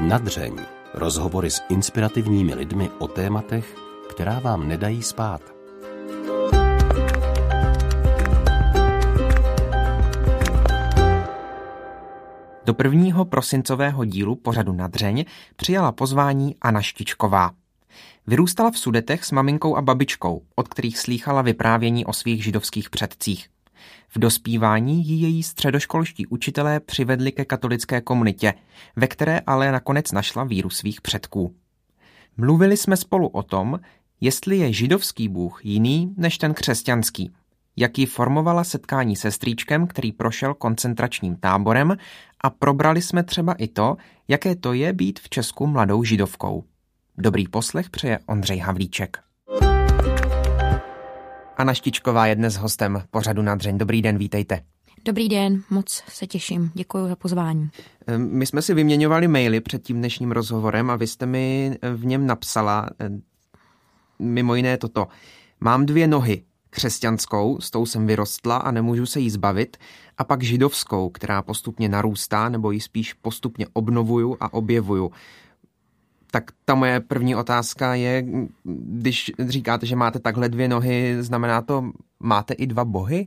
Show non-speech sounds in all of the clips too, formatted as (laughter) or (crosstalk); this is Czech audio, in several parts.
Nadřeň. Rozhovory s inspirativními lidmi o tématech, která vám nedají spát. Do prvního prosincového dílu pořadu Nadřeň přijala pozvání Anna Štičková. Vyrůstala v Sudetech s maminkou a babičkou, od kterých slýchala vyprávění o svých židovských předcích. V dospívání ji její středoškolští učitelé přivedli ke katolické komunitě, ve které ale nakonec našla víru svých předků. Mluvili jsme spolu o tom, jestli je židovský bůh jiný než ten křesťanský, jak ji formovala setkání se strýčkem, který prošel koncentračním táborem a probrali jsme třeba i to, jaké to je být v Česku mladou židovkou. Dobrý poslech přeje Ondřej Havlíček. Anna Štičková je dnes hostem pořadu Nadřeň. Dobrý den, vítejte. Dobrý den, moc se těším. Děkuji za pozvání. Ehm, my jsme si vyměňovali maily před tím dnešním rozhovorem a vy jste mi v něm napsala ehm, mimo jiné toto. Mám dvě nohy, křesťanskou, s tou jsem vyrostla a nemůžu se jí zbavit, a pak židovskou, která postupně narůstá, nebo ji spíš postupně obnovuju a objevuju. Tak ta moje první otázka je, když říkáte, že máte takhle dvě nohy, znamená to, máte i dva bohy?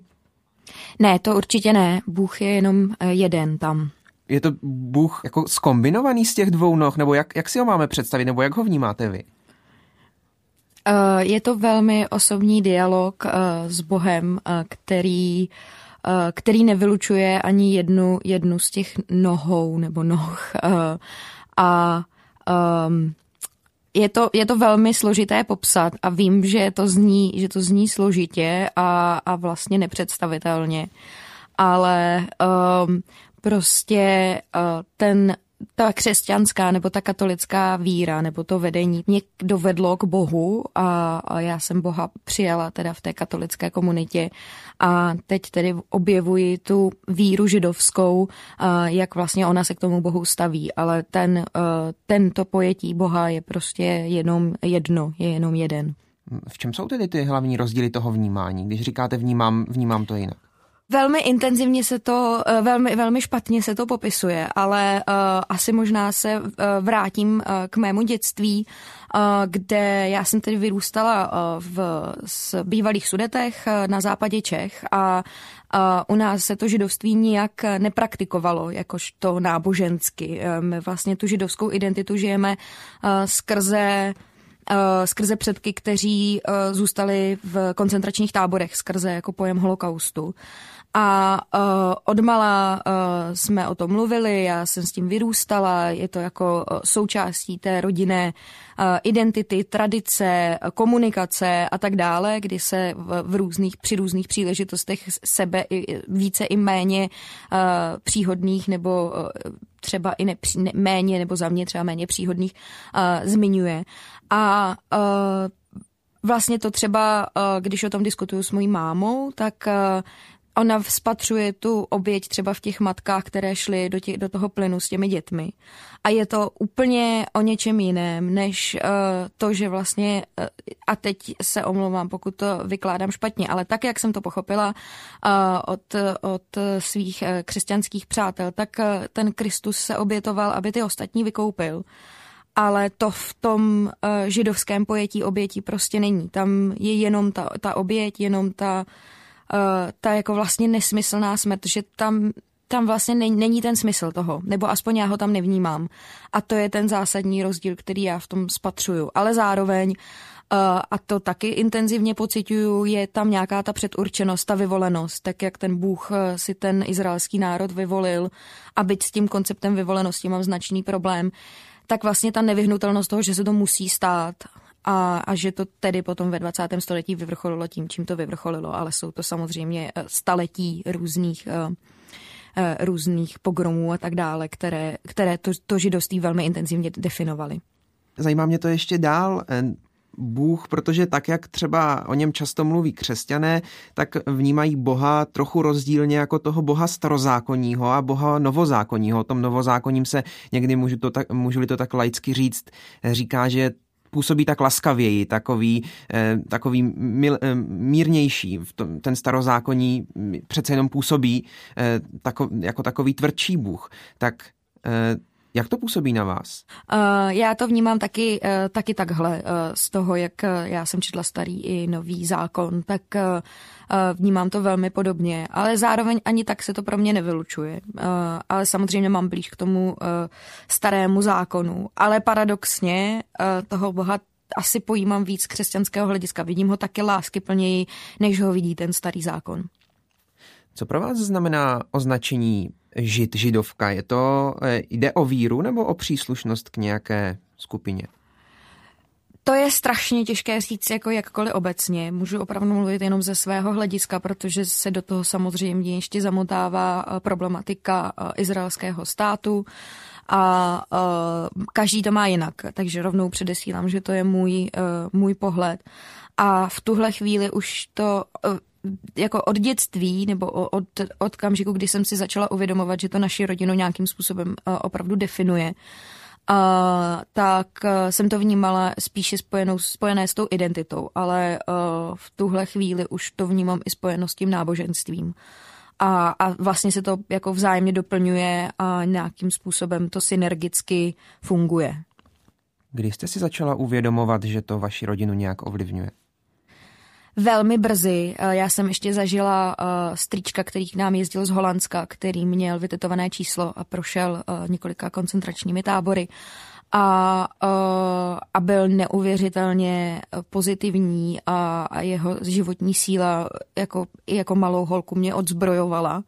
Ne, to určitě ne. Bůh je jenom eh, jeden tam. Je to Bůh jako skombinovaný z těch dvou noh, nebo jak, jak si ho máme představit, nebo jak ho vnímáte vy? Eh, je to velmi osobní dialog eh, s Bohem, který který nevylučuje ani jednu, jednu z těch nohou nebo noh. A um, je to, je to velmi složité popsat a vím, že to zní, že to zní složitě a, a vlastně nepředstavitelně, ale um, prostě uh, ten ta křesťanská nebo ta katolická víra nebo to vedení mě dovedlo k Bohu a, a já jsem Boha přijala teda v té katolické komunitě a teď tedy objevuji tu víru židovskou, jak vlastně ona se k tomu Bohu staví, ale ten, tento pojetí Boha je prostě jenom jedno, je jenom jeden. V čem jsou tedy ty hlavní rozdíly toho vnímání, když říkáte vnímám, vnímám to jinak? Velmi intenzivně se to, eh, velmi, velmi špatně se to popisuje, ale uh, asi možná se uh, vrátím uh, k mému dětství, uh, kde já jsem tedy vyrůstala uh, v s bývalých Sudetech uh, na západě Čech a uh, u nás se to židovství nijak nepraktikovalo jakožto nábožensky. My vlastně tu židovskou identitu žijeme uh, skrze skrze předky, kteří zůstali v koncentračních táborech, skrze jako pojem holokaustu. A uh, odmala uh, jsme o tom mluvili, já jsem s tím vyrůstala, je to jako uh, součástí té rodinné uh, identity, tradice, komunikace a tak dále, kdy se v, v různých, při různých příležitostech sebe i, více i méně uh, příhodných nebo uh, třeba i nepří, ne, méně nebo za mě třeba méně příhodných uh, zmiňuje. A uh, vlastně to třeba, když o tom diskutuju s mojí mámou, tak ona spatřuje tu oběť třeba v těch matkách, které šly do, tě, do toho plynu s těmi dětmi. A je to úplně o něčem jiném, než uh, to, že vlastně, uh, a teď se omlouvám, pokud to vykládám špatně, ale tak, jak jsem to pochopila uh, od, od svých uh, křesťanských přátel, tak uh, ten Kristus se obětoval, aby ty ostatní vykoupil ale to v tom uh, židovském pojetí obětí prostě není. Tam je jenom ta, ta oběť, jenom ta ta jako vlastně nesmyslná smrt, že tam tam vlastně není, ten smysl toho, nebo aspoň já ho tam nevnímám. A to je ten zásadní rozdíl, který já v tom spatřuju. Ale zároveň, uh, a to taky intenzivně pocituju, je tam nějaká ta předurčenost, ta vyvolenost, tak jak ten Bůh eh, si ten izraelský národ vyvolil a byť s tím konceptem vyvolenosti mám značný problém, tak vlastně ta nevyhnutelnost toho, že se to musí stát a, a že to tedy potom ve 20. století vyvrcholilo tím, čím to vyvrcholilo, ale jsou to samozřejmě eh, staletí různých uh, různých pogromů a tak dále, které, které to, to židovství velmi intenzivně definovaly. Zajímá mě to ještě dál. Bůh, protože tak, jak třeba o něm často mluví křesťané, tak vnímají Boha trochu rozdílně jako toho Boha starozákonního a Boha novozákonního. O tom novozákoním se někdy můžu, to tak, můžu-li to tak laicky říct, říká, že působí tak laskavěji, takový, eh, takový mil, eh, mírnější. Ten starozákonní přece jenom působí eh, tako, jako takový tvrdší bůh. Tak Jak to působí na vás? Uh, já to vnímám taky, uh, taky takhle. Uh, z toho, jak já jsem četla starý i nový zákon, tak vnímám to velmi podobně. Ale zároveň ani tak se to pro mě nevylučuje. Ale samozřejmě mám blíž k tomu starému zákonu. Ale paradoxně toho Boha asi pojímám víc křesťanského hlediska. Vidím ho taky lásky plněji, než ho vidí ten starý zákon. Co pro vás znamená označení žid, židovka? Je to, eh, jde o víru nebo o příslušnost k nějaké skupině? To je strašně těžké říct jako jakkoliv obecně. Můžu opravdu mluvit jenom ze svého hlediska, protože se do toho samozřejmě ještě zamotává eh, problematika eh, izraelského státu a každý to má jinak, takže rovnou předesílám, že to je můj, můj pohled. A v tuhle chvíli už to jako od dětství nebo od, od kamžiku, kdy jsem si začala uvědomovat, že to naši rodinu nějakým způsobem eh, opravdu definuje, a, tak eh, jsem to vnímala spíše spojenou, spojené s tou identitou, ale uh, v tuhle chvíli už to vnímám i spojeno s tím náboženstvím. A, a vlastně se to jako vzájemně doplňuje a nějakým způsobem to synergicky funguje. Kdy jste si začala uvědomovat, že to vaši rodinu nějak ovlivňuje? Velmi brzy. Eh, já jsem ještě zažila uh, strýčka, který k nám jezdil z Holandska, který měl vytetované číslo a prošel uh, několika koncentračními tábory a, a byl neuvěřitelně pozitivní a, a jeho životní síla jako, jako malou holku mě odzbrojovala.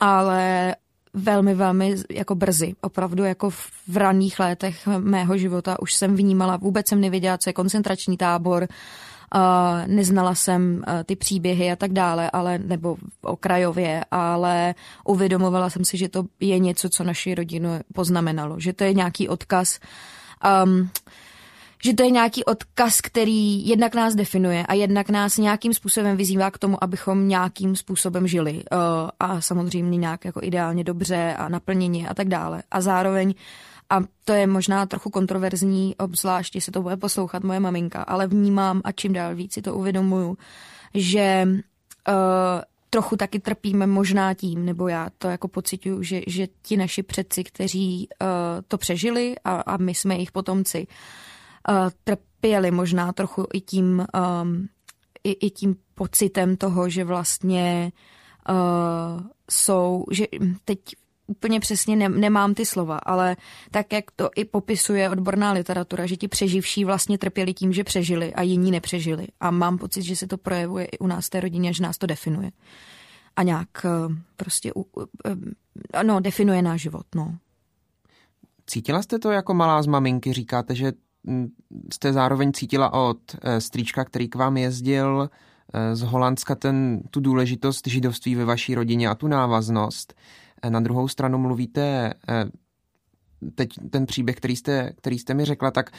Ale velmi, velmi jako brzy. Opravdu jako v raných letech mého života už jsem vnímala, vůbec jsem nevěděla, co je koncentrační tábor, neznala jsem uh, ty příběhy a tak dále, ale nebo okrajově, ale uvědomovala jsem si, že to je něco, co naši rodinu poznamenalo, že to je nějaký odkaz um, že to je nějaký odkaz, který jednak nás definuje a jednak nás nějakým způsobem vyzývá k tomu, abychom nějakým způsobem žili uh, a samozřejmě nějak jako ideálně dobře a naplněně a tak dále. A zároveň a to je možná trochu kontroverzní, obzvlášť, se to bude poslouchat moje maminka, ale vnímám a čím dál víc si to uvědomuju, že uh, trochu taky trpíme možná tím, nebo já to jako pocituju, že, že ti naši předci, kteří uh, to přežili a, a my jsme jejich potomci, uh, trpěli možná trochu i tím, um, i, i tím pocitem toho, že vlastně uh, jsou, že teď úplně přesně ne, nemám ty slova, ale tak, jak to i popisuje odborná literatura, že ti přeživší vlastně trpěli tím, že přežili a jiní nepřežili. A mám pocit, že se to projevuje i u nás té rodině, že nás to definuje. A nějak eh, prostě, eh, no, definuje náš život, no. Cítila jste to jako malá z maminky? Říkáte, že hm, jste zároveň cítila od eh, strýčka, který k vám jezdil z Holandska ten, tu důležitost židovství ve vaší rodině a tu návaznost. Na druhou stranu mluvíte eh, teď ten příběh, který jste, který jste mi řekla, tak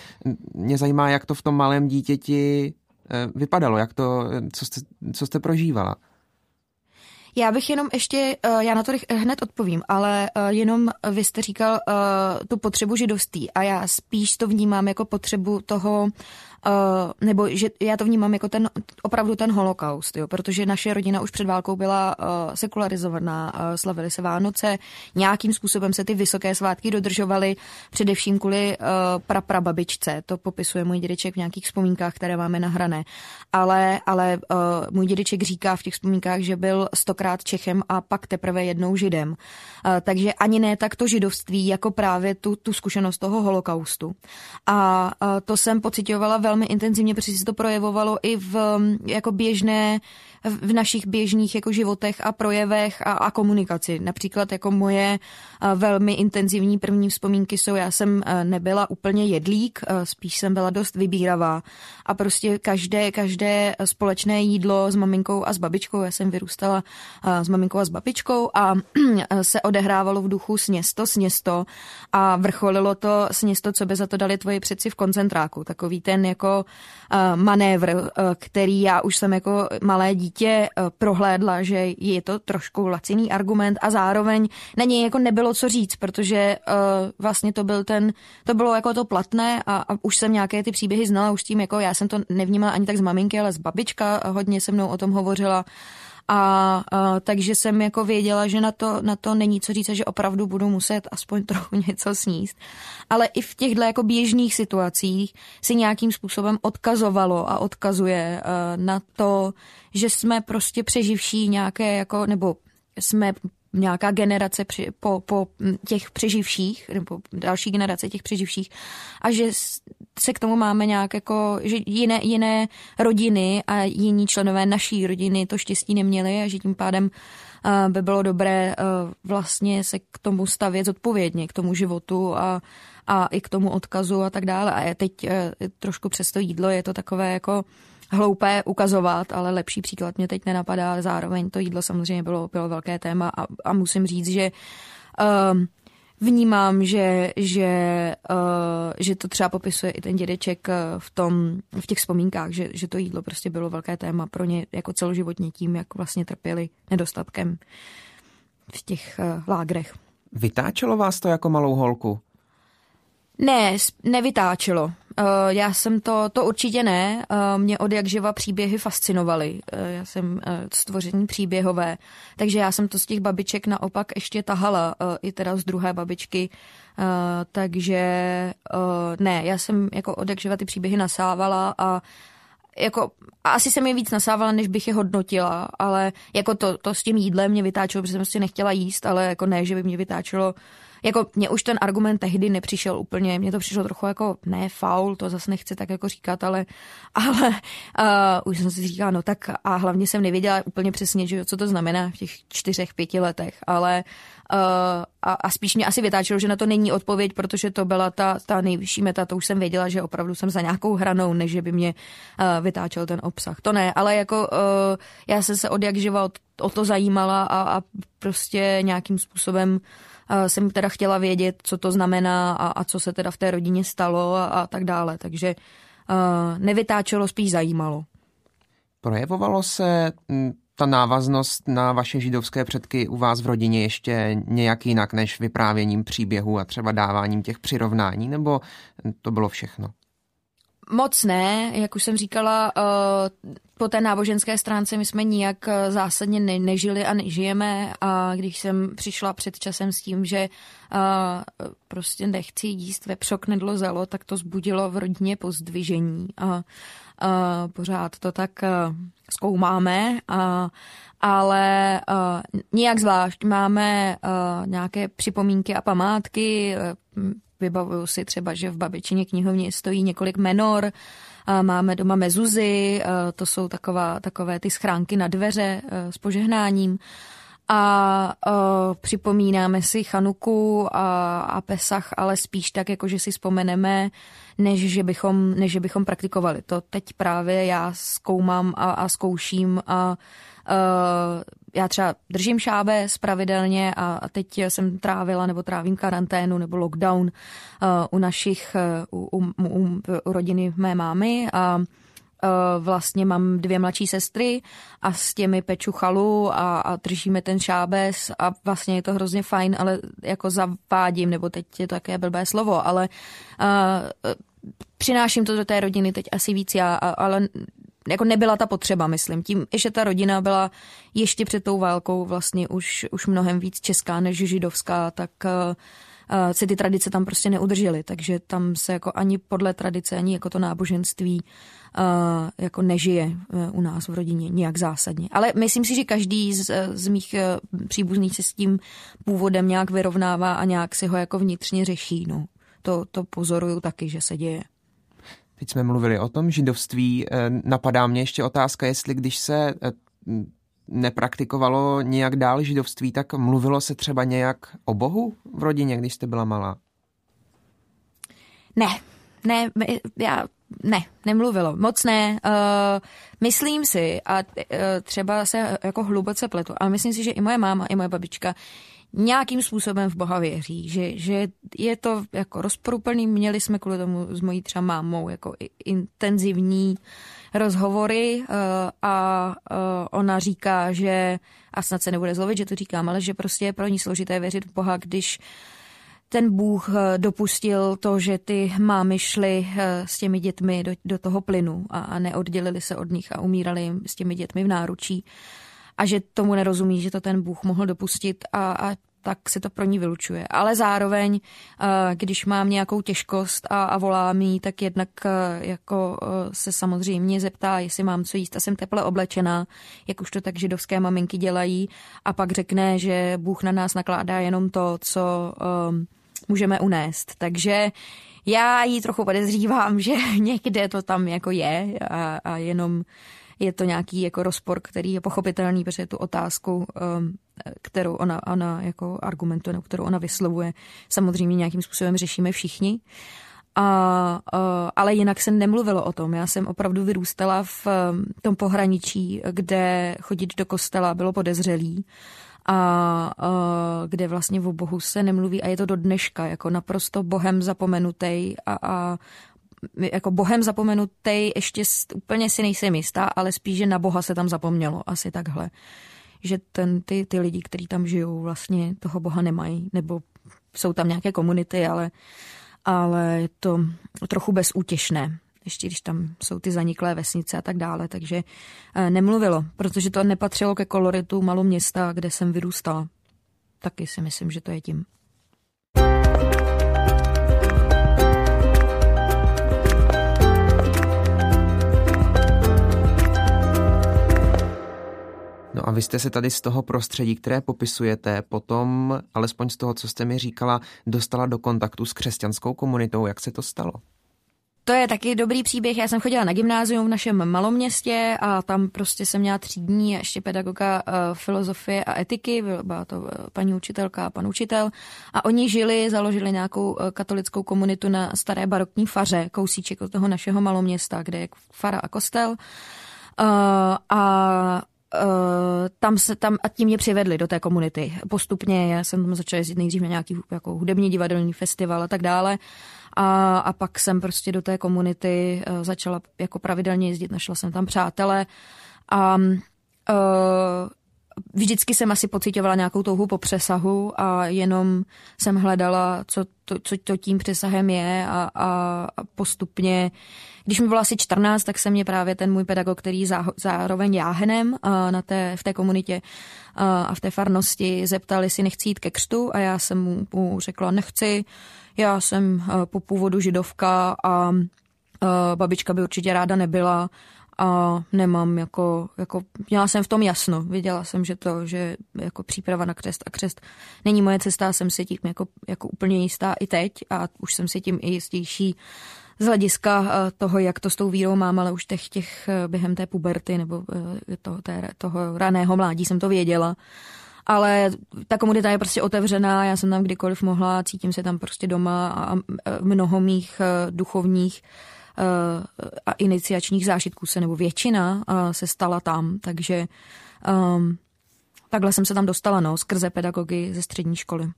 mě zajímá, jak to v tom malém dítěti eh, vypadalo, jak to, co jste, co jste prožívala. Já bych jenom ještě, eh, já na to hned odpovím, ale jenom vy jste říkal tu potřebu židovství a já spíš to vnímám jako potřebu toho Uh, nebo že já to vnímám jako ten opravdu ten holokaust, jo, protože naše rodina už před válkou byla uh, sekularizovaná, uh, slavili se Vánoce, nějakým způsobem se ty vysoké svátky dodržovaly, především kvůli uh, praprababičce, to popisuje můj dědeček v nějakých vzpomínkách, které máme nahrané, ale, ale uh, můj dědeček říká v těch vzpomínkách, že byl stokrát Čechem a pak teprve jednou Židem. Uh, takže ani ne tak to židovství, jako právě tu, tu zkušenost toho holokaustu. A uh, to jsem pocitovala velmi intenzivně, protože se to projevovalo i v jako běžné v našich běžných jako životech a projevech a, a komunikaci. Například jako moje velmi intenzivní první vzpomínky jsou, já jsem nebyla úplně jedlík, spíš jsem byla dost vybíravá a prostě každé, každé společné jídlo s maminkou a s babičkou, já jsem vyrůstala s maminkou a s babičkou a (clears throat) se odehrávalo v duchu sněsto, sněsto a vrcholilo to sněsto, co by za to dali tvoji přeci v koncentráku. Takový ten jako manévr, který já už jsem jako malé dítě eh, prohlédla, že je to trošku laciný argument a zároveň na něj jako nebylo co říct, protože vlastně to byl ten, to bylo jako to platné a, a už jsem nějaké ty příběhy znala, už tím jako já jsem to nevnímala ani tak z maminky, ale z babička hodně se mnou o tom hovořila A, a takže jsem jako věděla, že na to, na to není co říct, že opravdu budu muset aspoň (laughs) trochu něco sníst. Ale i v těchto jako běžných situacích si nějakým způsobem odkazovalo a odkazuje uh, na to, že jsme prostě přeživší nějaké jako, nebo jsme nějaká generace při, po, po těch přeživších, nebo další generace těch přeživších a že se k tomu máme nějak jako, že jiné, jiné rodiny a jiní členové naší rodiny to štěstí neměli a že tím pádem uh, by bylo dobré uh, vlastně se k tomu stavět zodpovědně, k tomu životu a, a i k tomu odkazu a tak dále. A teď uh, trošku přes to jídlo je to takové jako hloupé ukazovat, ale lepší příklad mě teď nenapadá, ale zároveň to jídlo samozřejmě bylo, bylo velké téma a, a musím říct, že um, vnímám, že, že, uh, že to třeba popisuje i ten dědeček uh, v, tom, v těch vzpomínkách, že, že to jídlo prostě bylo velké téma pro ně jako celoživotně tím, jak vlastně trpěli nedostatkem v těch uh, lágrech. Vytáčelo vás to jako malou holku? Ne, nevytáčelo. Uh, já jsem to, to určitě ne. Uh, mě od jak živa příběhy fascinovaly. Uh, já jsem stvoření příběhové, takže já jsem to z těch babiček naopak ještě tahala, i teda z druhé babičky. Takže ne, já jsem jako od jak živa ty příběhy nasávala a jako, asi jsem je víc nasávala, než bych je hodnotila, ale jako to, to s tím jídlem mě vytáčelo, protože jsem si nechtěla jíst, ale jako ne, že by mě vytáčelo uh, jako mě už ten argument tehdy nepřišel úplně, mně to přišlo trochu jako ne faul, to zase nechci tak jako říkat, ale, (laughs) ale uh, už jsem si říkala, no tak a hlavně jsem nevěděla úplně přesně, že, co to znamená v těch čtyřech, pěti letech, ale uh, a, a spíš mě asi vytáčelo, že na to není odpověď, protože to byla ta, ta nejvyšší meta, to už jsem věděla, že opravdu jsem za nějakou hranou, než by mě uh, vytáčel ten obsah. To ne, ale jako uh, já jsem se od jak živa o, o to zajímala a, a prostě nějakým způsobem jsem teda chtěla vědět, co to znamená a, a co se teda v té rodině stalo a, a tak dále. Takže uh, nevytáčelo, spíš zajímalo. Projevovalo se ta návaznost na vaše židovské předky u vás v rodině ještě nějak jinak než vyprávěním příběhu a třeba dáváním těch přirovnání, nebo to bylo všechno? Moc ne, jak už jsem říkala, uh, po té náboženské stránce my jsme nijak eh, zásadně ne- nežili a nežijeme. A když jsem přišla před časem s tím, že uh, prostě nechci jíst vepřok nedlozelo, tak to zbudilo v rodině pozdvižení. A pořád to tak zkoumáme, a, ale uh, nijak zvlášť. Máme uh, nějaké připomínky a památky, vybavuju si třeba, že v babičině knihovně stojí několik menor, Máme doma mezuzy, to jsou taková, takové ty schránky na dveře s požehnáním. A uh, připomínáme si Chanuku a, a Pesach, ale spíš tak, jako že si vzpomeneme, než že bychom, než že bychom praktikovali. To teď právě já zkoumám a, a zkouším a já třeba držím šábes pravidelně a teď jsem trávila nebo trávím karanténu nebo lockdown uh, u našich, uh, u, u, u, u rodiny mé mámy a vlastně mám dvě mladší sestry a s těmi peču chalu a, a držíme ten šábes a vlastně je to hrozně fajn, ale jako zavádím, nebo teď je to také blbé slovo, ale uh, přináším to do té rodiny teď asi víc já, ale jako nebyla ta potřeba, myslím. Tím, že ta rodina byla ještě před tou válkou vlastně už, už mnohem víc česká než židovská, tak uh, se ty tradice tam prostě neudržely, takže tam se jako ani podle tradice, ani jako to náboženství uh, jako nežije u nás v rodině nějak zásadně. Ale myslím si, že každý z, z mých příbuzných se s tím původem nějak vyrovnává a nějak si ho jako vnitřně řeší. No. To, to pozoruju taky, že se děje. Teď jsme mluvili o tom židovství. Eh, napadá mě ještě otázka, jestli když se eh, nepraktikovalo nějak dál židovství, tak mluvilo se třeba nějak o Bohu v rodině, když jste byla malá? Ne, ne, já ne, nemluvilo, moc ne. Uh, myslím si, a uh, třeba se jako hluboce pletu, ale myslím si, že i moje máma, i moje babička nějakým způsobem v Boha věří, že, že je to jako rozporuplný. Měli jsme kvůli tomu s mojí třeba mámou jako intenzivní rozhovory uh, a uh, ona říká, že, a snad se nebude zlovit, že to říkám, ale že prostě je pro ní složité věřit v Boha, když ten Bůh eh, dopustil to, že ty mámy šly s těmi dětmi do, do toho plynu a, a neoddělili se od nich a umírali jim s těmi dětmi v náručí. A že tomu nerozumí, že to ten Bůh mohl dopustit a, a tak se to pro ní vylučuje. Ale zároveň, eh, když mám nějakou těžkost a, a volá mi, tak jednak eh, jako eh, se samozřejmě zeptá, jestli mám co jíst a jsem teple oblečená, jak už to tak židovské maminky dělají a pak řekne, že Bůh na nás nakládá jenom to, co um, můžeme unést. Takže já ji trochu podezřívám, (laughs) že někde to tam jako je a, a jenom je to nějaký jako rozpor, který je pochopitelný, protože tu otázku, um, kterou ona, ona jako argumentuje, kterou ona vyslovuje, samozřejmě nějakým způsobem řešíme všichni. A, uh, ale jinak se nemluvilo o tom. Já jsem opravdu vyrůstala v um, tom pohraničí, kde chodit do kostela bylo podezřelý a uh, kde vlastně o Bohu se nemluví a je to do dneška jako naprosto Bohem zapomenutý a, a jako bohem zapomenutý, ještě úplně si nejsem jistá, ale spíš, že na boha se tam zapomnělo, asi takhle. Že ten, ty, ty lidi, kteří tam žijou, vlastně toho boha nemají, nebo jsou tam nějaké komunity, ale, ale je to trochu bezútěšné ještě když tam jsou ty zaniklé vesnice a tak dále, takže eh, nemluvilo, protože to nepatřilo ke koloritu maloměsta, kde jsem vyrůstala. Taky si myslím, že to je tím. No a vy jste se tady z toho prostředí, které popisujete, potom, alespoň z toho, co jste mi říkala, dostala do kontaktu s křesťanskou komunitou. Jak se to stalo? To je taky dobrý příběh. Já jsem chodila na gymnázium v našem maloměstě a tam prostě jsem měla třídní ještě pedagoga uh, filozofie a etiky, byla to uh, paní učitelka a pan učitel. A oni žili, založili nějakou uh, katolickou komunitu na staré barokní faře, kousíček od toho našeho maloměsta, kde je fara a kostel. A Uh, tam se tam a tím mě přivedli do té komunity. Postupně já jsem tam začala jezdit nejdřív na nějaký jako hudební divadelní festival a tak dále. A, a pak jsem prostě do té komunity uh, začala jako pravidelně jezdit, našla jsem tam přátele a uh, vždycky jsem asi pocitovala nějakou touhu po přesahu a jenom jsem hledala, co to, co to tím přesahem je a, a postupně, když mi bylo asi 14, tak se mě právě ten můj pedagog, který zá, zároveň jáhenem na té, v té komunitě a v té farnosti zeptal, jestli nechci jít ke křtu a já jsem mu, mu řekla, nechci, já jsem po původu židovka a babička by určitě ráda nebyla a nemám jako, jako, měla jsem v tom jasno, viděla jsem, že to, že jako příprava na křest a křest není moje cesta, jsem si tím jako, jako úplně jistá i teď a už jsem si tím i jistější z hlediska eh, toho, jak to s tou vírou mám, ale už těch, těch eh, během té puberty nebo eh, toho, té, toho raného mládí jsem to věděla. Ale ta komunita je prostě otevřená, já jsem tam kdykoliv mohla, cítím se tam prostě doma a mnoho mých duchovních a iniciačních zážitků se, nebo většina se stala tam, takže um, takhle jsem se tam dostala, no, skrze pedagogy ze střední školy.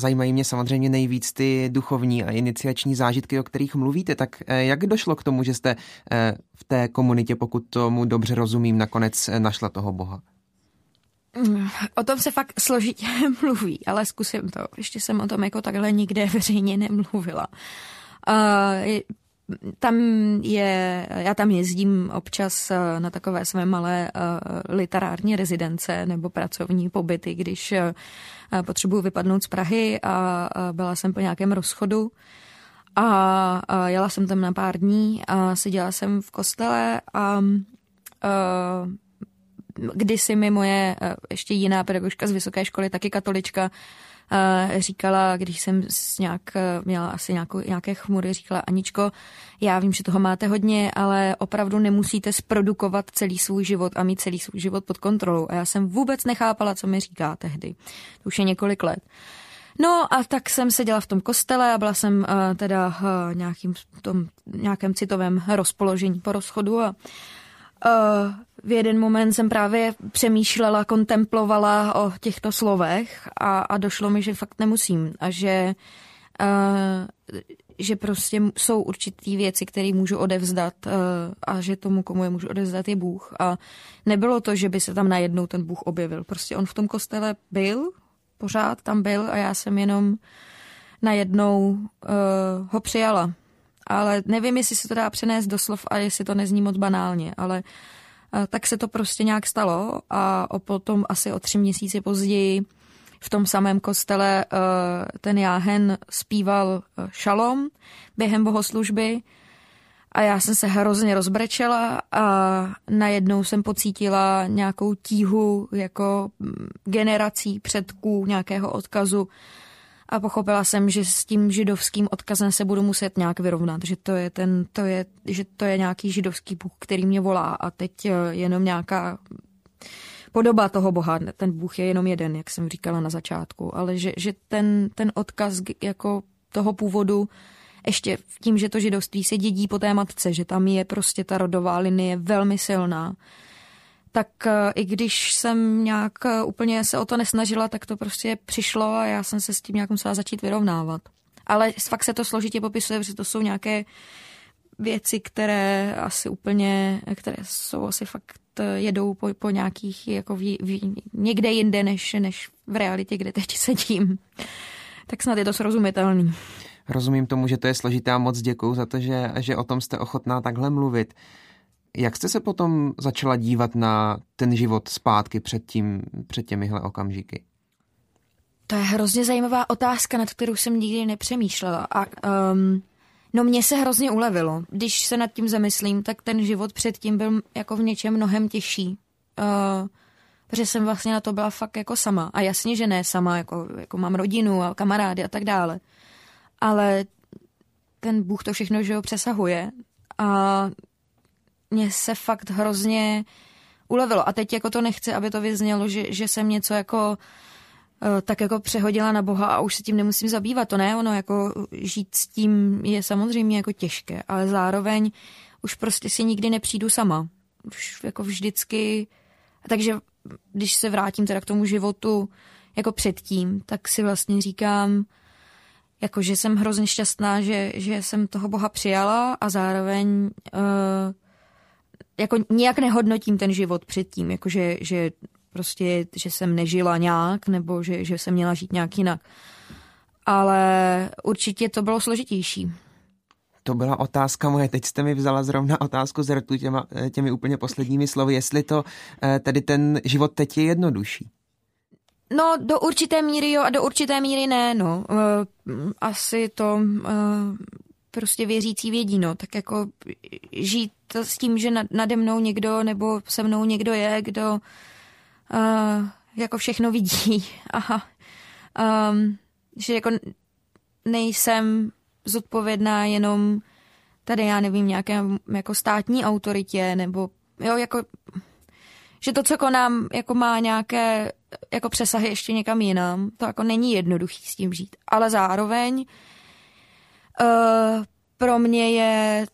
Zajímají mě samozřejmě nejvíc ty duchovní a iniciační zážitky, o kterých mluvíte. Tak eh, jak došlo k tomu, že jste eh, v té komunitě, pokud tomu dobře rozumím, nakonec eh, našla toho Boha? O tom se fakt složitě (laughs) mluví, ale zkusím to. Ještě jsem o tom jako takhle nikde (laughs) veřejně nemluvila. Tam je, já tam jezdím občas eh, na takové své malé uh, literární rezidence nebo pracovní pobyty, když uh, potřebuji vypadnout z Prahy a byla jsem po nějakém rozchodu. A jela jsem tam na pár dní a seděla jsem v kostele a kdysi mi moje ještě jiná pedagožka z vysoké školy, taky katolička, říkala, když jsem nějak, měla asi nějakou, nějaké chmury, říkala Aničko, já vím, že toho máte hodně, ale opravdu nemusíte zprodukovat celý svůj život a mít celý svůj život pod kontrolou. A já jsem vůbec nechápala, co mi říká tehdy. To už je několik let. No a tak jsem seděla v tom kostele a byla jsem uh, teda uh, nějakým, tom, nějakém citovém rozpoložení po rozchodu a uh, v jeden moment jsem právě přemýšlela, kontemplovala o těchto slovech a, a došlo mi, že fakt nemusím a že, uh, že prostě jsou určitý věci, které můžu odevzdat uh, a že tomu, komu je můžu odevzdat, je Bůh. A nebylo to, že by se tam najednou ten Bůh objevil. Prostě on v tom kostele byl, pořád tam byl a já jsem jenom najednou uh, ho přijala. Ale nevím, jestli se to dá přenést do slov a jestli to nezní moc banálně, ale tak se to prostě nějak stalo a o potom asi o tři měsíce později v tom samém kostele ten jáhen zpíval šalom během bohoslužby a já jsem se hrozně rozbrečela a najednou jsem pocítila nějakou tíhu jako mm, generací předků, nějakého odkazu a pochopila jsem, že s tím židovským odkazem se budu muset nějak vyrovnat, že to je, ten, to je, že to je nějaký židovský bůh, který mě volá. A teď eh, jenom nějaká podoba toho boha, ten bůh je jenom jeden, jak jsem říkala na začátku, ale že, že ten, ten odkaz jako toho původu ještě tím, že to židovství se dědí po té matce, že tam je prostě ta rodová linie velmi silná, tak eh, i když jsem nějak eh, úplně se o to nesnažila, tak to prostě přišlo a já jsem se s tím nějak musela začít vyrovnávat. Ale fakt se to složitě popisuje, protože to jsou nějaké věci, které asi úplně, které jsou asi fakt eh, jedou po, po nějakých, jako v, v, někde jinde, než, než v realitě, kde teď sedím. Tak snad je to srozumitelný. Rozumím tomu, že to je složité a moc děkuju za to, že, že o tom jste ochotná takhle mluvit. Jak jste se potom začala dívat na ten život zpátky před, tím, před těmihle okamžiky? To je hrozně zajímavá otázka, nad kterou jsem nikdy nepřemýšlela. A, um, no mně se hrozně ulevilo. Když se nad tím zamyslím, tak ten život předtím byl jako v něčem mnohem těžší. Uh, protože jsem vlastně na to byla fakt jako sama. A jasně, že ne sama, jako, jako mám rodinu a kamarády a tak dále ale ten Bůh to všechno, že ho přesahuje a mě se fakt hrozně ulevilo. A teď jako to nechci, aby to vyznělo, že, že jsem něco jako eh, tak jako přehodila na Boha a už se tím nemusím zabývat. To ne, ono jako žít s tím je samozřejmě jako těžké, ale zároveň už prostě si nikdy nepřijdu sama. Už jako vždycky, takže když se vrátím teda k tomu životu jako předtím, tak si vlastně říkám, jako že jsem hrozně šťastná, že, že jsem toho Boha přijala a zároveň uh, jako nějak nehodnotím ten život předtím, jako že, že prostě, že jsem nežila nějak, nebo že, že jsem měla žít nějak jinak. Ale určitě to bylo složitější. To byla otázka moje. Teď jste mi vzala zrovna otázku z rtu těma, těmi úplně posledními slovy. Jestli to eh, tedy ten život teď je jednodušší. No, do určité míry jo a do určité míry ne, no. Uh, asi to prostě věřící vědí, no. Tak jako žít s tím, že nade mnou někdo nebo se mnou někdo je, kdo uh, jako všechno vidí. (laughs) Aha. Um, že jako nejsem zodpovědná jenom tady, já nevím, nějaké jako státní autoritě, nebo jo, jako že to, co konám, jako má nějaké jako přesahy ještě někam jinam. To jako není jednoduchý s tím žít. Ale zároveň uh, pro mě je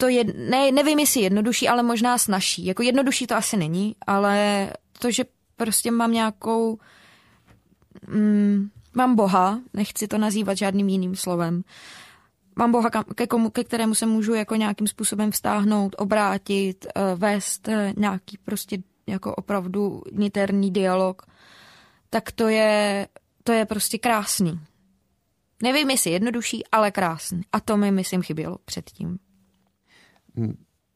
to je, ne, nevím, jestli jednodušší, ale možná snažší. Jako jednodušší to asi není, ale to, že prostě mám nějakou mm, mám Boha, nechci to nazývat žádným jiným slovem, mám Boha, ke, komu, ke kterému se můžu jako nějakým způsobem vztáhnout, obrátit, uh, vést uh, nějaký prostě jako opravdu niterný dialog, tak to je, to je prostě krásný. Nevím, jestli jednodušší, ale krásný. A to mi, myslím, chybělo předtím.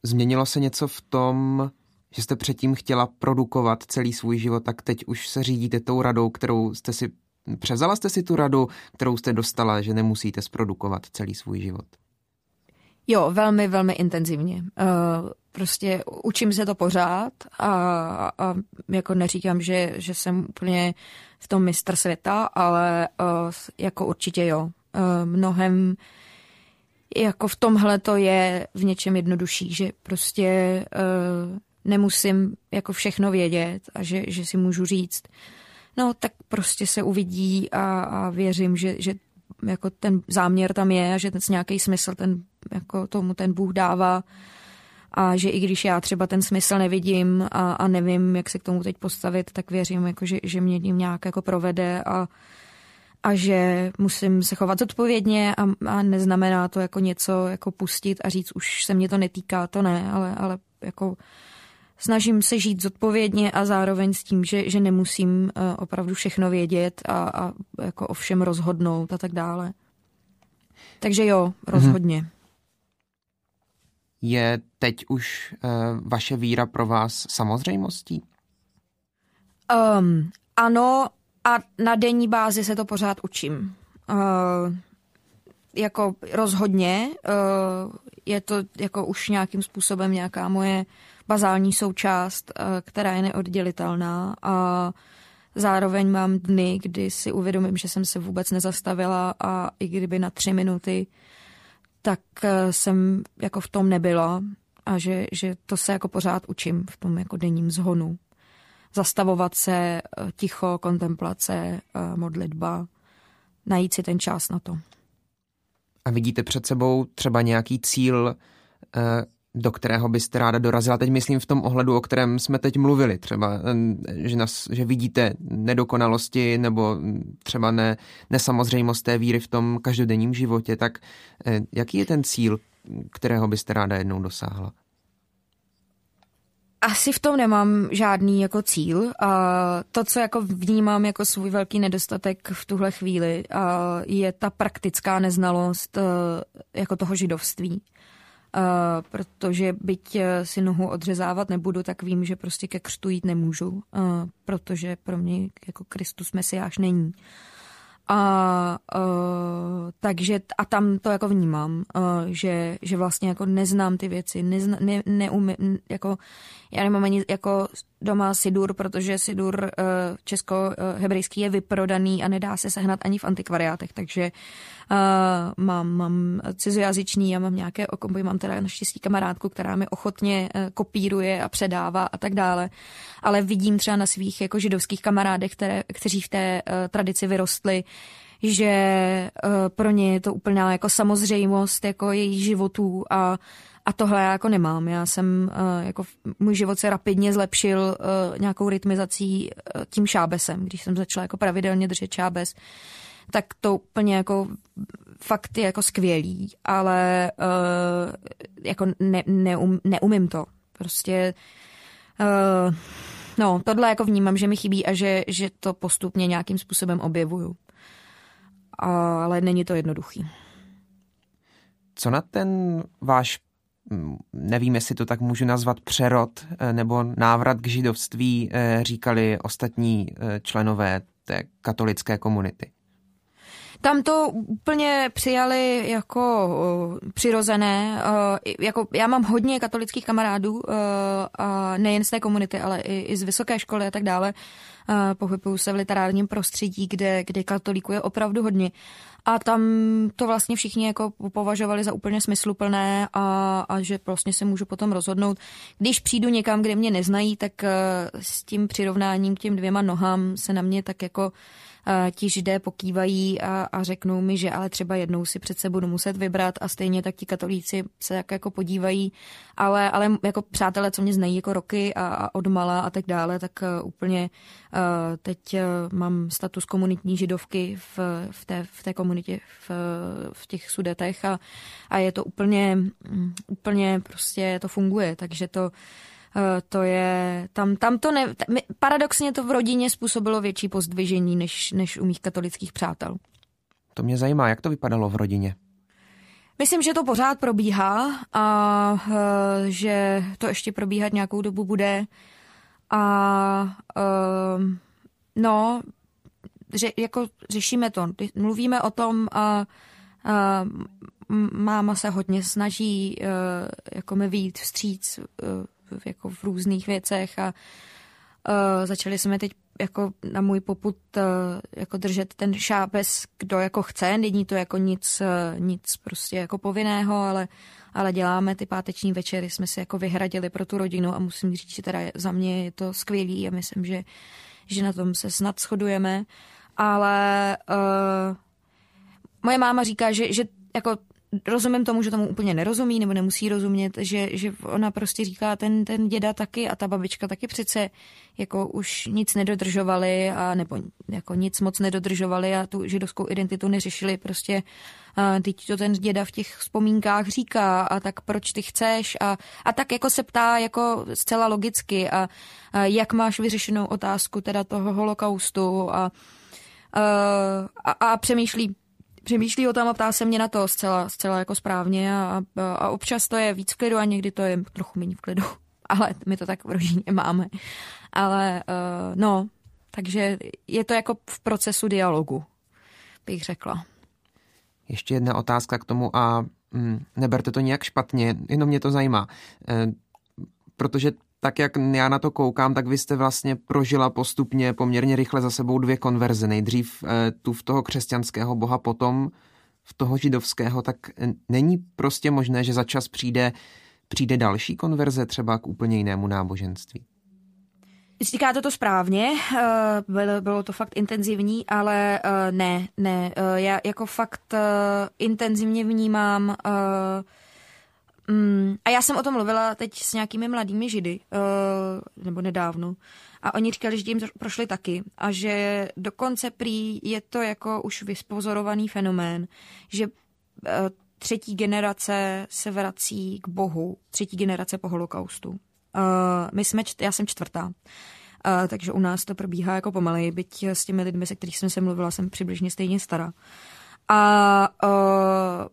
Změnilo se něco v tom, že jste předtím chtěla produkovat celý svůj život, tak teď už se řídíte tou radou, kterou jste si Převzala jste si tu radu, kterou jste dostala, že nemusíte zprodukovat celý svůj život? Jo, velmi, velmi intenzivně. Uh, prostě učím se to pořád a, a jako neříkám, že, že jsem úplně v tom mistr světa, ale uh, jako určitě jo. Uh, mnohem jako v tomhle to je v něčem jednodušší, že prostě nemusím jako všechno vědět a že, že si můžu říct, no tak prostě se uvidí a, a věřím, že, že jako ten záměr tam je a že ten nějaký smysl ten, jako tomu ten Bůh dává a že i když já třeba ten smysl nevidím a, a nevím, jak se k tomu teď postavit, tak věřím, jako, že, že mě tím nějak jako provede a, a že musím se chovat zodpovědně a, a neznamená to jako něco jako pustit a říct, už se mě to netýká, to ne, ale, ale jako snažím se žít zodpovědně a zároveň s tím, že, že nemusím uh, opravdu všechno vědět a, a jako o všem rozhodnout a tak dále. Takže jo, rozhodně. Hmm. Je teď už uh, vaše víra pro vás samozřejmostí? Um, ano, a na denní bázi se to pořád učím. Uh, jako rozhodně uh, je to jako už nějakým způsobem nějaká moje bazální součást, uh, která je neoddělitelná a zároveň mám dny, kdy si uvědomím, že jsem se vůbec nezastavila a i kdyby na tři minuty, tak uh, jsem jako v tom nebyla a že, že to se jako pořád učím v tom jako denním zhonu zastavovat se, eh, ticho, kontemplace, eh, modlitba, najít si ten čas na to. A vidíte před sebou třeba nějaký cíl, eh, do kterého byste ráda dorazila? Teď myslím v tom ohledu, o kterém jsme teď mluvili. Třeba, že, nás, že vidíte nedokonalosti nebo třeba ne, nesamozřejmost té víry v tom každodenním životě. Tak jaký je ten cíl, kterého byste ráda jednou dosáhla? asi v tom nemám žádný jako cíl. A to, co jako vnímám jako svůj velký nedostatek v tuhle chvíli, je ta praktická neznalost e, jako toho židovství. Uh, protože byť e, si nohu odřezávat nebudu, tak vím, že prostě ke křtu jít nemůžu, uh, protože pro mě jako Kristus Mesiáš není. A uh, takže a tam to jako vnímám, uh, že, že vlastně jako neznám ty věci, nezna, ne, neumím, jako já nemám ani jako doma Sidur, protože Sidur uh, česko-hebrejský je vyprodaný a nedá se sehnat ani v antikvariátech, takže uh, mám, mám cizojazyčný a mám nějaké okomby, mám teda naštěstí kamarádku, která mi ochotně uh, kopíruje a předává a tak dále, ale vidím třeba na svých jako židovských kamarádech, které, kteří v té uh, tradici vyrostli, že uh, pro ně je to úplná jako samozřejmost jako jejich životů a a tohle já jako nemám. Já jsem, uh, jako můj život se rapidně zlepšil uh, nějakou rytmizací tím šábesem. Když jsem začala jako pravidelně držet šábes, tak to úplně jako fakt je jako skvělý, ale jako ne, neum, neumím to. Prostě no, tohle jako vnímám, že mi chybí a že, že to postupně nějakým způsobem objevuju. Ale není to jednoduchý. Co na ten váš nevím, jestli to tak můžu nazvat přerod eh, nebo návrat k židovství, eh, říkali ostatní eh, členové té katolické komunity. Tam to úplně přijali jako uh, přirozené. Uh, jako já mám hodně katolických kamarádů, uh, a nejen z té komunity, ale i, i z vysoké školy a tak dále. Uh, pohybuju se v literárním prostředí, kde, kde katolíků je opravdu hodně. A tam to vlastně všichni jako považovali za úplně smysluplné a, a že vlastně se můžu potom rozhodnout. Když přijdu někam, kde mě neznají, tak uh, s tím přirovnáním k těm dvěma nohám se na mě tak jako ti židé pokývají a, a řeknou mi, že ale třeba jednou si přece budu muset vybrat a stejně tak ti katolíci se tak jako podívají, ale, ale jako přátelé, co mě znají jako roky a, a odmala a tak dále, tak uh, úplně uh, teď uh, mám status komunitní židovky v, v, té, v té komunitě v, v těch sudetech a, a je to úplně, mm, úplně prostě to funguje, takže to Eh, to je, tam, tam to ne, paradoxně to v rodině způsobilo větší pozdvižení než, než u mých katolických přátel. To mě zajímá, jak to vypadalo v rodině? Myslím, že to pořád probíhá a uh, že to ještě probíhat nějakou dobu bude. A uh, no, že, jako řešíme to, mluvíme o tom a uh, máma se hodně snaží jako mi výjít vstříc jako v různých věcech a uh, začali jsme teď jako na můj poput uh, jako držet ten šápes, kdo jako chce, není to jako nic, uh, nic prostě jako povinného, ale, ale děláme ty páteční večery, jsme si jako vyhradili pro tu rodinu a musím říct, že teda za mě je to skvělý a myslím, že, že na tom se snad shodujeme, ale uh, moje máma říká, že, že jako rozumím tomu, že tomu úplně nerozumí nebo nemusí rozumět, že, že ona prostě říká, ten, ten děda taky a ta babička taky přece jako už nic nedodržovali a nebo jako nic moc nedodržovali a tu židovskou identitu neřešili prostě a teď to ten děda v těch vzpomínkách říká a tak proč ty chceš a, a tak jako se ptá jako zcela logicky a, a jak máš vyřešenou otázku teda toho holokaustu a, a, a, a přemýšlí přemýšlí o tom a ptá se mě na to zcela, zcela jako správně a, a, a občas to je víc v klidu a někdy to je trochu méně v klidu. (laughs) Ale my to tak v rodině máme. Ale uh, no, takže je to jako v procesu dialogu, bych řekla. Ještě jedna otázka k tomu a mm, neberte to nějak špatně, jenom mě to zajímá. E, protože tak, jak já na to koukám, tak vy jste vlastně prožila postupně poměrně rychle za sebou dvě konverze. Nejdřív e, tu v toho křesťanského boha, potom v toho židovského, tak není prostě možné, že za čas přijde, přijde další konverze třeba k úplně jinému náboženství? Říkáte to správně, eh, bylo, bylo to fakt intenzivní, ale eh, ne, ne, eh, já jako fakt intenzivně vnímám mm, a já jsem o tom mluvila teď s nějakými mladými židy, nebo nedávno, a oni říkali, že tím prošli taky a že dokonce prý je to jako už vyspozorovaný fenomén, že třetí generace se vrací k Bohu, třetí generace po holokaustu. Uh, my jsme, já jsem čtvrtá. Uh, takže u nás to probíhá jako pomalej, byť s těmi lidmi, se kterých jsem se mluvila, jsem přibližně stejně stará. A uh,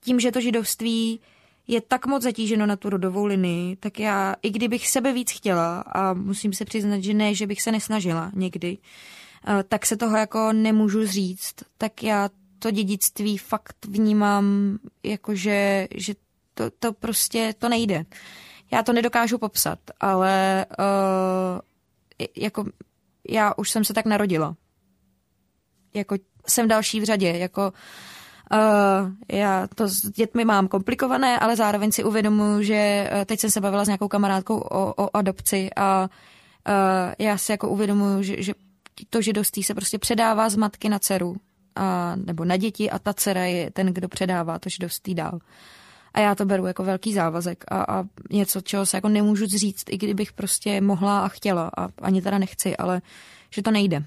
tím, že to židovství je tak moc zatíženo na tu rodovou linii, tak já, i kdybych sebe víc chtěla, a musím se přiznat, že ne, že bych se nesnažila někdy, uh, tak se toho jako nemůžu říct, tak já to dědictví fakt vnímám jako, že, že to, to prostě, to nejde. Já to nedokážu popsat, ale uh, jako já už jsem se tak narodila. Jako jsem další v řadě, jako Uh, já to s dětmi mám komplikované, ale zároveň si uvědomuji, že uh, teď jsem se bavila s nějakou kamarádkou o, o adopci a uh, já si jako uvědomuji, že, že to židostí se prostě předává z matky na dceru a, nebo na děti a ta dcera je ten, kdo předává to židostí dál. A já to beru jako velký závazek a, a něco, čeho se jako nemůžu zříct, i kdybych prostě mohla a chtěla a ani teda nechci, ale že to nejde.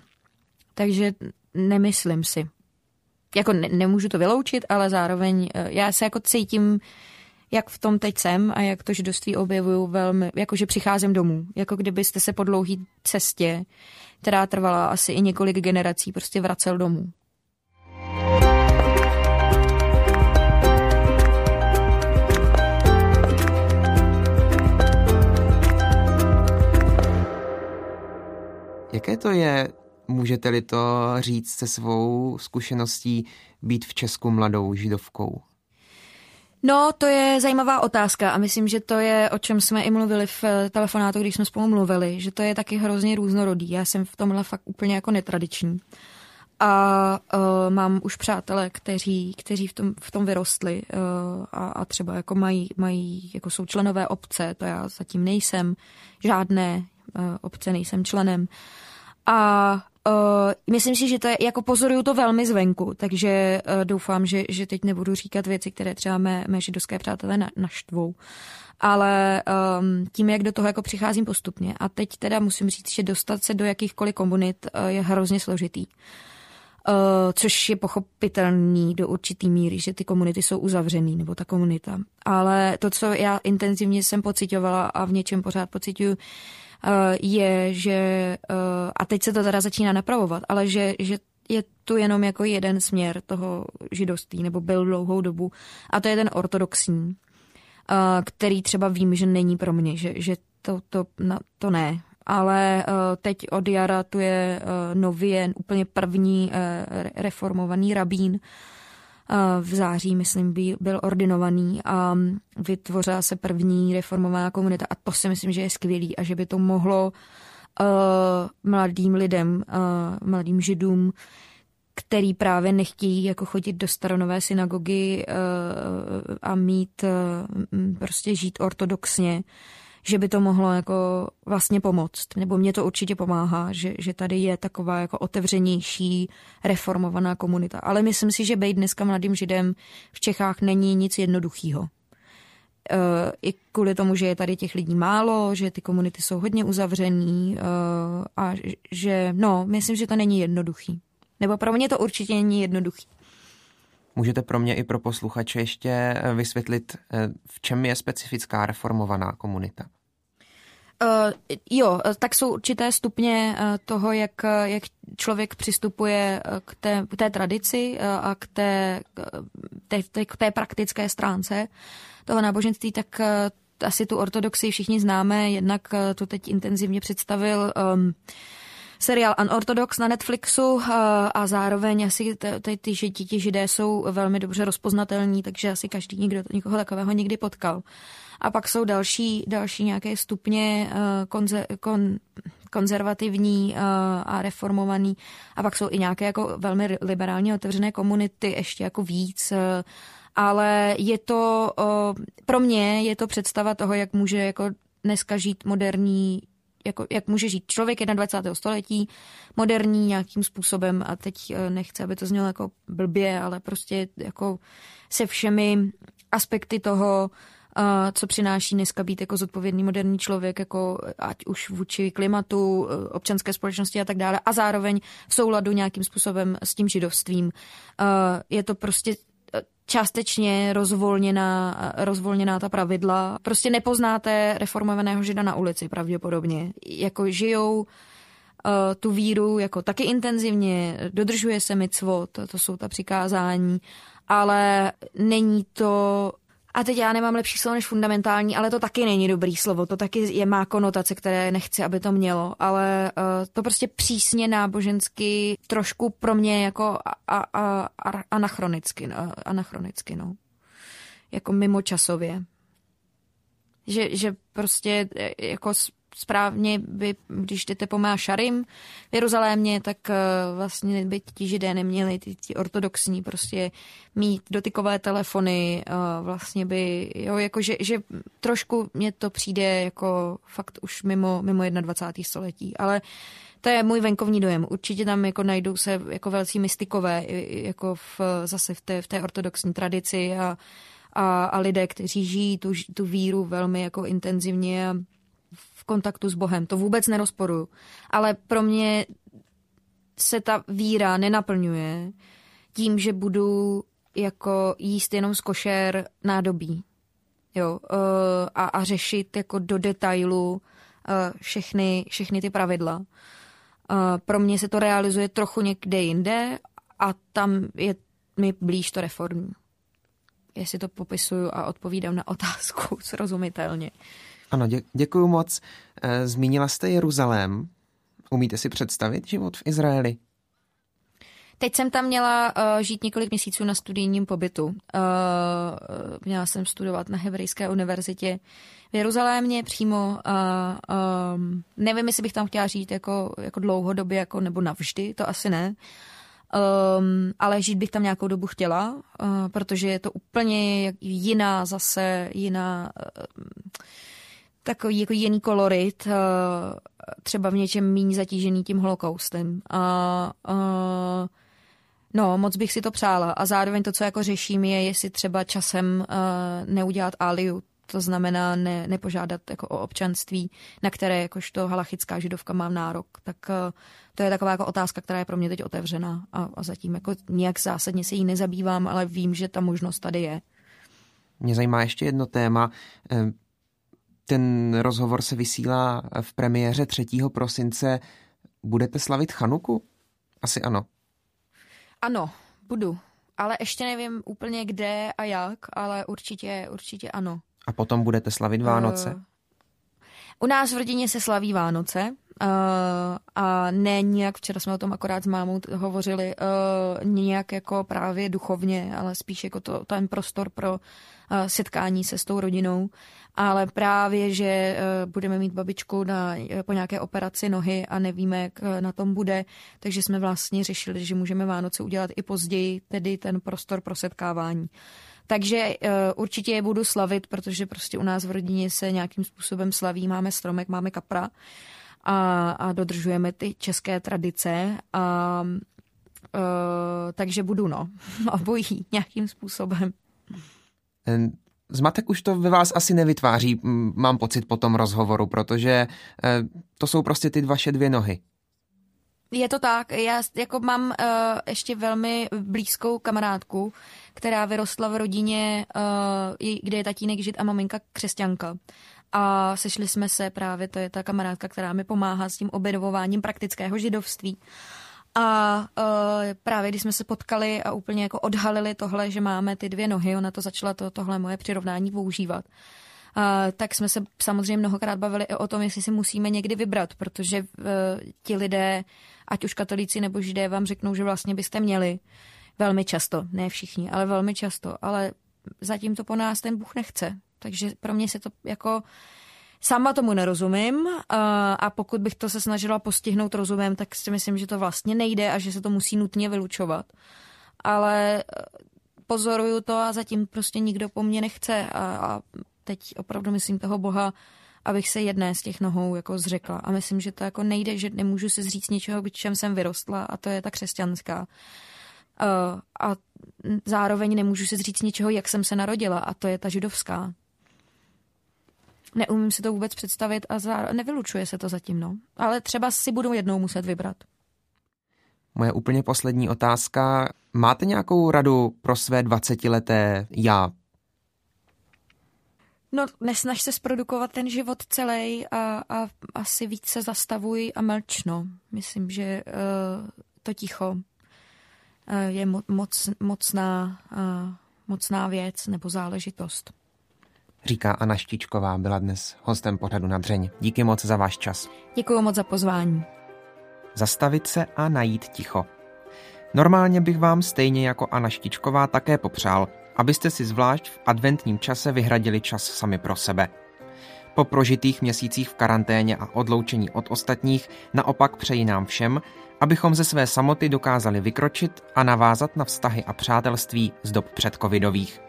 Takže nemyslím si. Jako ne, nemůžu to vyloučit, ale zároveň eh, já se jako cítím, jak v tom teď jsem a jak to židoství objevuju velmi, jakože přicházím domů. Jako kdybyste se po dlouhý cestě, která trvala asi i několik generací, prostě vracel domů. Jaké to je, můžete-li to říct se svou zkušeností, být v Česku mladou židovkou? No, to je zajímavá otázka a myslím, že to je, o čem jsme i mluvili v eh, telefonátu, když jsme spolu mluvili, že to je taky hrozně různorodý. Já jsem v tomhle fakt úplně jako netradiční. A uh, mám už přátele, kteří, kteří v, tom, v tom vyrostli uh, a, a třeba jako mají, mají, jako jsou členové obce, to já zatím nejsem, žádné uh, obce nejsem členem. A uh, myslím si, že to je, jako pozoruju to velmi zvenku, takže uh, doufám, že, že teď nebudu říkat věci, které třeba mé, mé židovské přátelé na, naštvou. Ale um, tím, jak do toho jako přicházím postupně. A teď teda musím říct, že dostat se do jakýchkoliv komunit uh, je hrozně složitý. Uh, což je pochopitelný do určitý míry, že ty komunity jsou uzavřený, nebo ta komunita. Ale to, co já intenzivně jsem pocitovala a v něčem pořád pocituju, je, že, eh, a teď se to teda začíná napravovat, ale že, že je tu jenom jako jeden směr toho židovství, nebo byl dlouhou dobu, a to je ten ortodoxní, eh, který třeba vím, že není pro mě, že, že to, to, no, to ne. Ale teď od jara tu je nově úplně první reformovaný rabín, v září, myslím, byl ordinovaný a vytvořila se první reformovaná komunita. A to si myslím, že je skvělý a že by to mohlo uh, mladým lidem, uh, mladým židům, který právě nechtějí jako chodit do staronové synagogy uh, a mít, prostě žít ortodoxně, že by to mohlo jako vlastně pomoct. Nebo mě to určitě pomáhá, že, že tady je taková jako otevřenější reformovaná komunita. Ale myslím si, že být dneska mladým židem v Čechách není nic jednoduchého. E, I kvůli tomu, že je tady těch lidí málo, že ty komunity jsou hodně uzavřený e, a že, no, myslím, že to není jednoduchý. Nebo pro mě to určitě není jednoduchý. Můžete pro mě i pro posluchače ještě eh, vysvětlit, eh, v čem je specifická reformovaná komunita? Uh, jo, tak jsou určité stupně toho, jak, jak člověk přistupuje k té, k té tradici a k té, té, té, k té praktické stránce toho náboženství, tak asi tu ortodoxii všichni známe, jednak to teď intenzivně představil um, seriál Unorthodox na Netflixu uh, a zároveň asi ty, ty, ti židé jsou velmi dobře rozpoznatelní, takže asi každý někdo, někoho takového někdy potkal. A pak jsou další, další nějaké stupně uh, konze, kon, konzervativní uh, a reformovaný. A pak jsou i nějaké jako velmi liberálně otevřené komunity, ještě jako víc. Ale je to, pro mě je to představa toho, jak může jako dneska žít moderní jako, jak může žít člověk 21. století, moderní nějakým způsobem a teď nechci, aby to znělo jako blbě, ale prostě jako se všemi aspekty toho, co přináší dneska být jako zodpovědný moderní člověk, jako ať už vůči klimatu, občanské společnosti a tak dále, a zároveň v souladu nějakým způsobem s tím židovstvím. Je to prostě částečně rozvolněná, rozvolněná ta pravidla. Prostě nepoznáte reformovaného žida na ulici pravděpodobně. Jako žijou uh, tu víru jako taky intenzivně, dodržuje se mitzvot, to jsou ta přikázání, ale není to a teď já nemám lepší slovo než fundamentální, ale to taky není dobrý slovo. To taky je má konotace, které nechci, aby to mělo. Ale uh, to prostě přísně nábožensky trošku pro mě jako a, a, a, anachronicky, no, anachronicky, no. Jako mimo časově. Že, že prostě e, jako správně by, když jdete po Mášarim v Jeruzalémě, tak uh, vlastně by ti židé neměli, ty, ti ortodoxní prostě mít dotykové telefony, uh, vlastně by, jo, jako že, že trošku mně to přijde jako fakt už mimo, mimo 21. století, ale to je můj venkovní dojem. Určitě tam jako najdou se jako velcí mystikové, jako v, zase v té, v té ortodoxní tradici a, a, a lidé, kteří žijí tu, tu víru velmi jako intenzivně a v kontaktu s Bohem. To vůbec nerozporuju. Ale pro mě se ta víra nenaplňuje tím, že budu jako jíst jenom z košer nádobí. Jo, uh, a, a řešit jako do detailu uh, všechny, všechny ty pravidla. Uh, pro mě se to realizuje trochu někde jinde a tam je mi blíž to reformní. Jestli to popisuju a odpovídám na (laughs) otázku srozumitelně. Ano, dě- děkuji moc. Eh, zmínila jste Jeruzalém. Umíte si představit život v Izraeli? Teď jsem tam měla uh, žít několik měsíců na studijním pobytu. Uh, měla jsem studovat na Hebrejské univerzitě v Jeruzalémě přímo. Uh, um, nevím, jestli bych tam chtěla žít jako, jako dlouhodobě jako, nebo navždy, to asi ne. Um, ale žít bych tam nějakou dobu chtěla, uh, protože je to úplně jiná zase, jiná... Uh, takový jako jiný kolorit, eh, třeba v něčem méně zatížený tím holokaustem. A, a No, moc bych si to přála. A zároveň to, co jako řeším, je, jestli třeba časem uh, neudělat aliu, to znamená ne, nepožádat jako o občanství, na které jakožto halachická židovka mám nárok. Tak uh, to je taková jako otázka, která je pro mě teď otevřená a, a zatím jako nějak zásadně se jí nezabývám, ale vím, že ta možnost tady je. Mě zajímá ještě jedno téma. Ten rozhovor se vysílá v premiéře 3. prosince. Budete slavit Chanuku? Asi ano. Ano, budu. Ale ještě nevím úplně kde a jak, ale určitě, určitě ano. A potom budete slavit Vánoce? Uh, u nás v rodině se slaví Vánoce uh, a ne nějak, včera jsme o tom akorát s mámou hovořili, uh, nějak jako právě duchovně, ale spíš jako to, ten prostor pro uh, setkání se s tou rodinou. Ale právě, že eh, budeme mít babičku na, po nějaké operaci nohy a nevíme, jak na tom bude, takže jsme vlastně řešili, že můžeme Vánoce udělat i později, tedy ten prostor pro setkávání. Takže uh, určitě je budu slavit, protože prostě u nás v rodině se nějakým způsobem slaví, máme stromek, máme kapra a, a dodržujeme ty české tradice a uh, takže budu no, (laughs) obojí nějakým způsobem. Zmatek už to ve vás asi nevytváří, mám pocit po tom rozhovoru, protože eh, to jsou prostě ty vaše dvě nohy. Je to tak. Já jako mám uh, ještě velmi blízkou kamarádku, která vyrostla v rodině, uh, kde je tatínek žid a maminka křesťanka. a sešli jsme se právě, to je ta kamarádka, která mi pomáhá s tím objevováním praktického židovství. A uh, právě když jsme se potkali a úplně jako odhalili tohle, že máme ty dvě nohy, ona to začala to, tohle moje přirovnání používat, uh, tak jsme se samozřejmě mnohokrát bavili i o tom, jestli si musíme někdy vybrat, protože uh, ti lidé, ať už katolíci nebo židé, vám řeknou, že vlastně byste měli velmi často, ne všichni, ale velmi často, ale zatím to po nás ten Bůh nechce. Takže pro mě se to jako Sama tomu nerozumím a pokud bych to se snažila postihnout rozumem, tak si myslím, že to vlastně nejde a že se to musí nutně vylučovat. Ale e, pozoruju to a zatím prostě nikdo po mně nechce a, a teď opravdu myslím toho Boha, abych se jedné z těch nohou jako zřekla. A myslím, že to jako nejde, že nemůžu se zříct něčeho, k čem jsem vyrostla a to je ta křesťanská. Uh, a zároveň nemůžu se zříct něčeho, jak jsem se narodila a to je ta židovská. Neumím si to vůbec představit a za, nevylučuje se to zatím, no. Ale třeba si budu jednou muset vybrat. Moje úplně poslední otázka. Máte nějakou radu pro své 20-leté já? No, nesnaž se zprodukovat ten život celý a, a asi víc se zastavuj a mlčno. Myslím, že uh, to ticho uh, je mo- moc, mocná, uh, mocná věc nebo záležitost říká Anna Štičková, byla dnes hostem pořadu na dřeň. Díky moc za váš čas. Děkuji moc za pozvání. Zastavit se a najít ticho. Normálně bych vám stejně jako Anna Štičková také popřál, abyste si zvlášť v adventním čase vyhradili čas sami pro sebe. Po prožitých měsících v karanténě a odloučení od ostatních naopak přeji nám všem, abychom ze své samoty dokázali vykročit a navázat na vztahy a přátelství z dob předcovidových.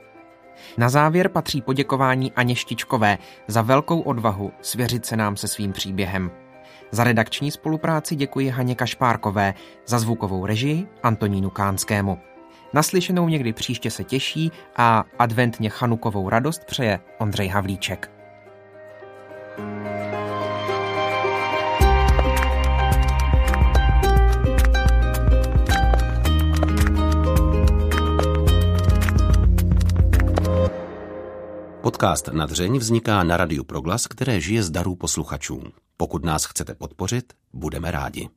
Na závěr patří poděkování Aně Štičkové za velkou odvahu svěřit se nám se svým příběhem. Za redakční spolupráci děkuji Haně Kašpárkové, za zvukovou režii Antonínu Kánskému. Naslyšenou někdy příště se těší a adventně chanukovou radost přeje Ondřej Havlíček. Podcast na dřeň vzniká na Radiu Proglas, které žije z darů posluchačů. Pokud nás chcete podpořit, budeme rádi.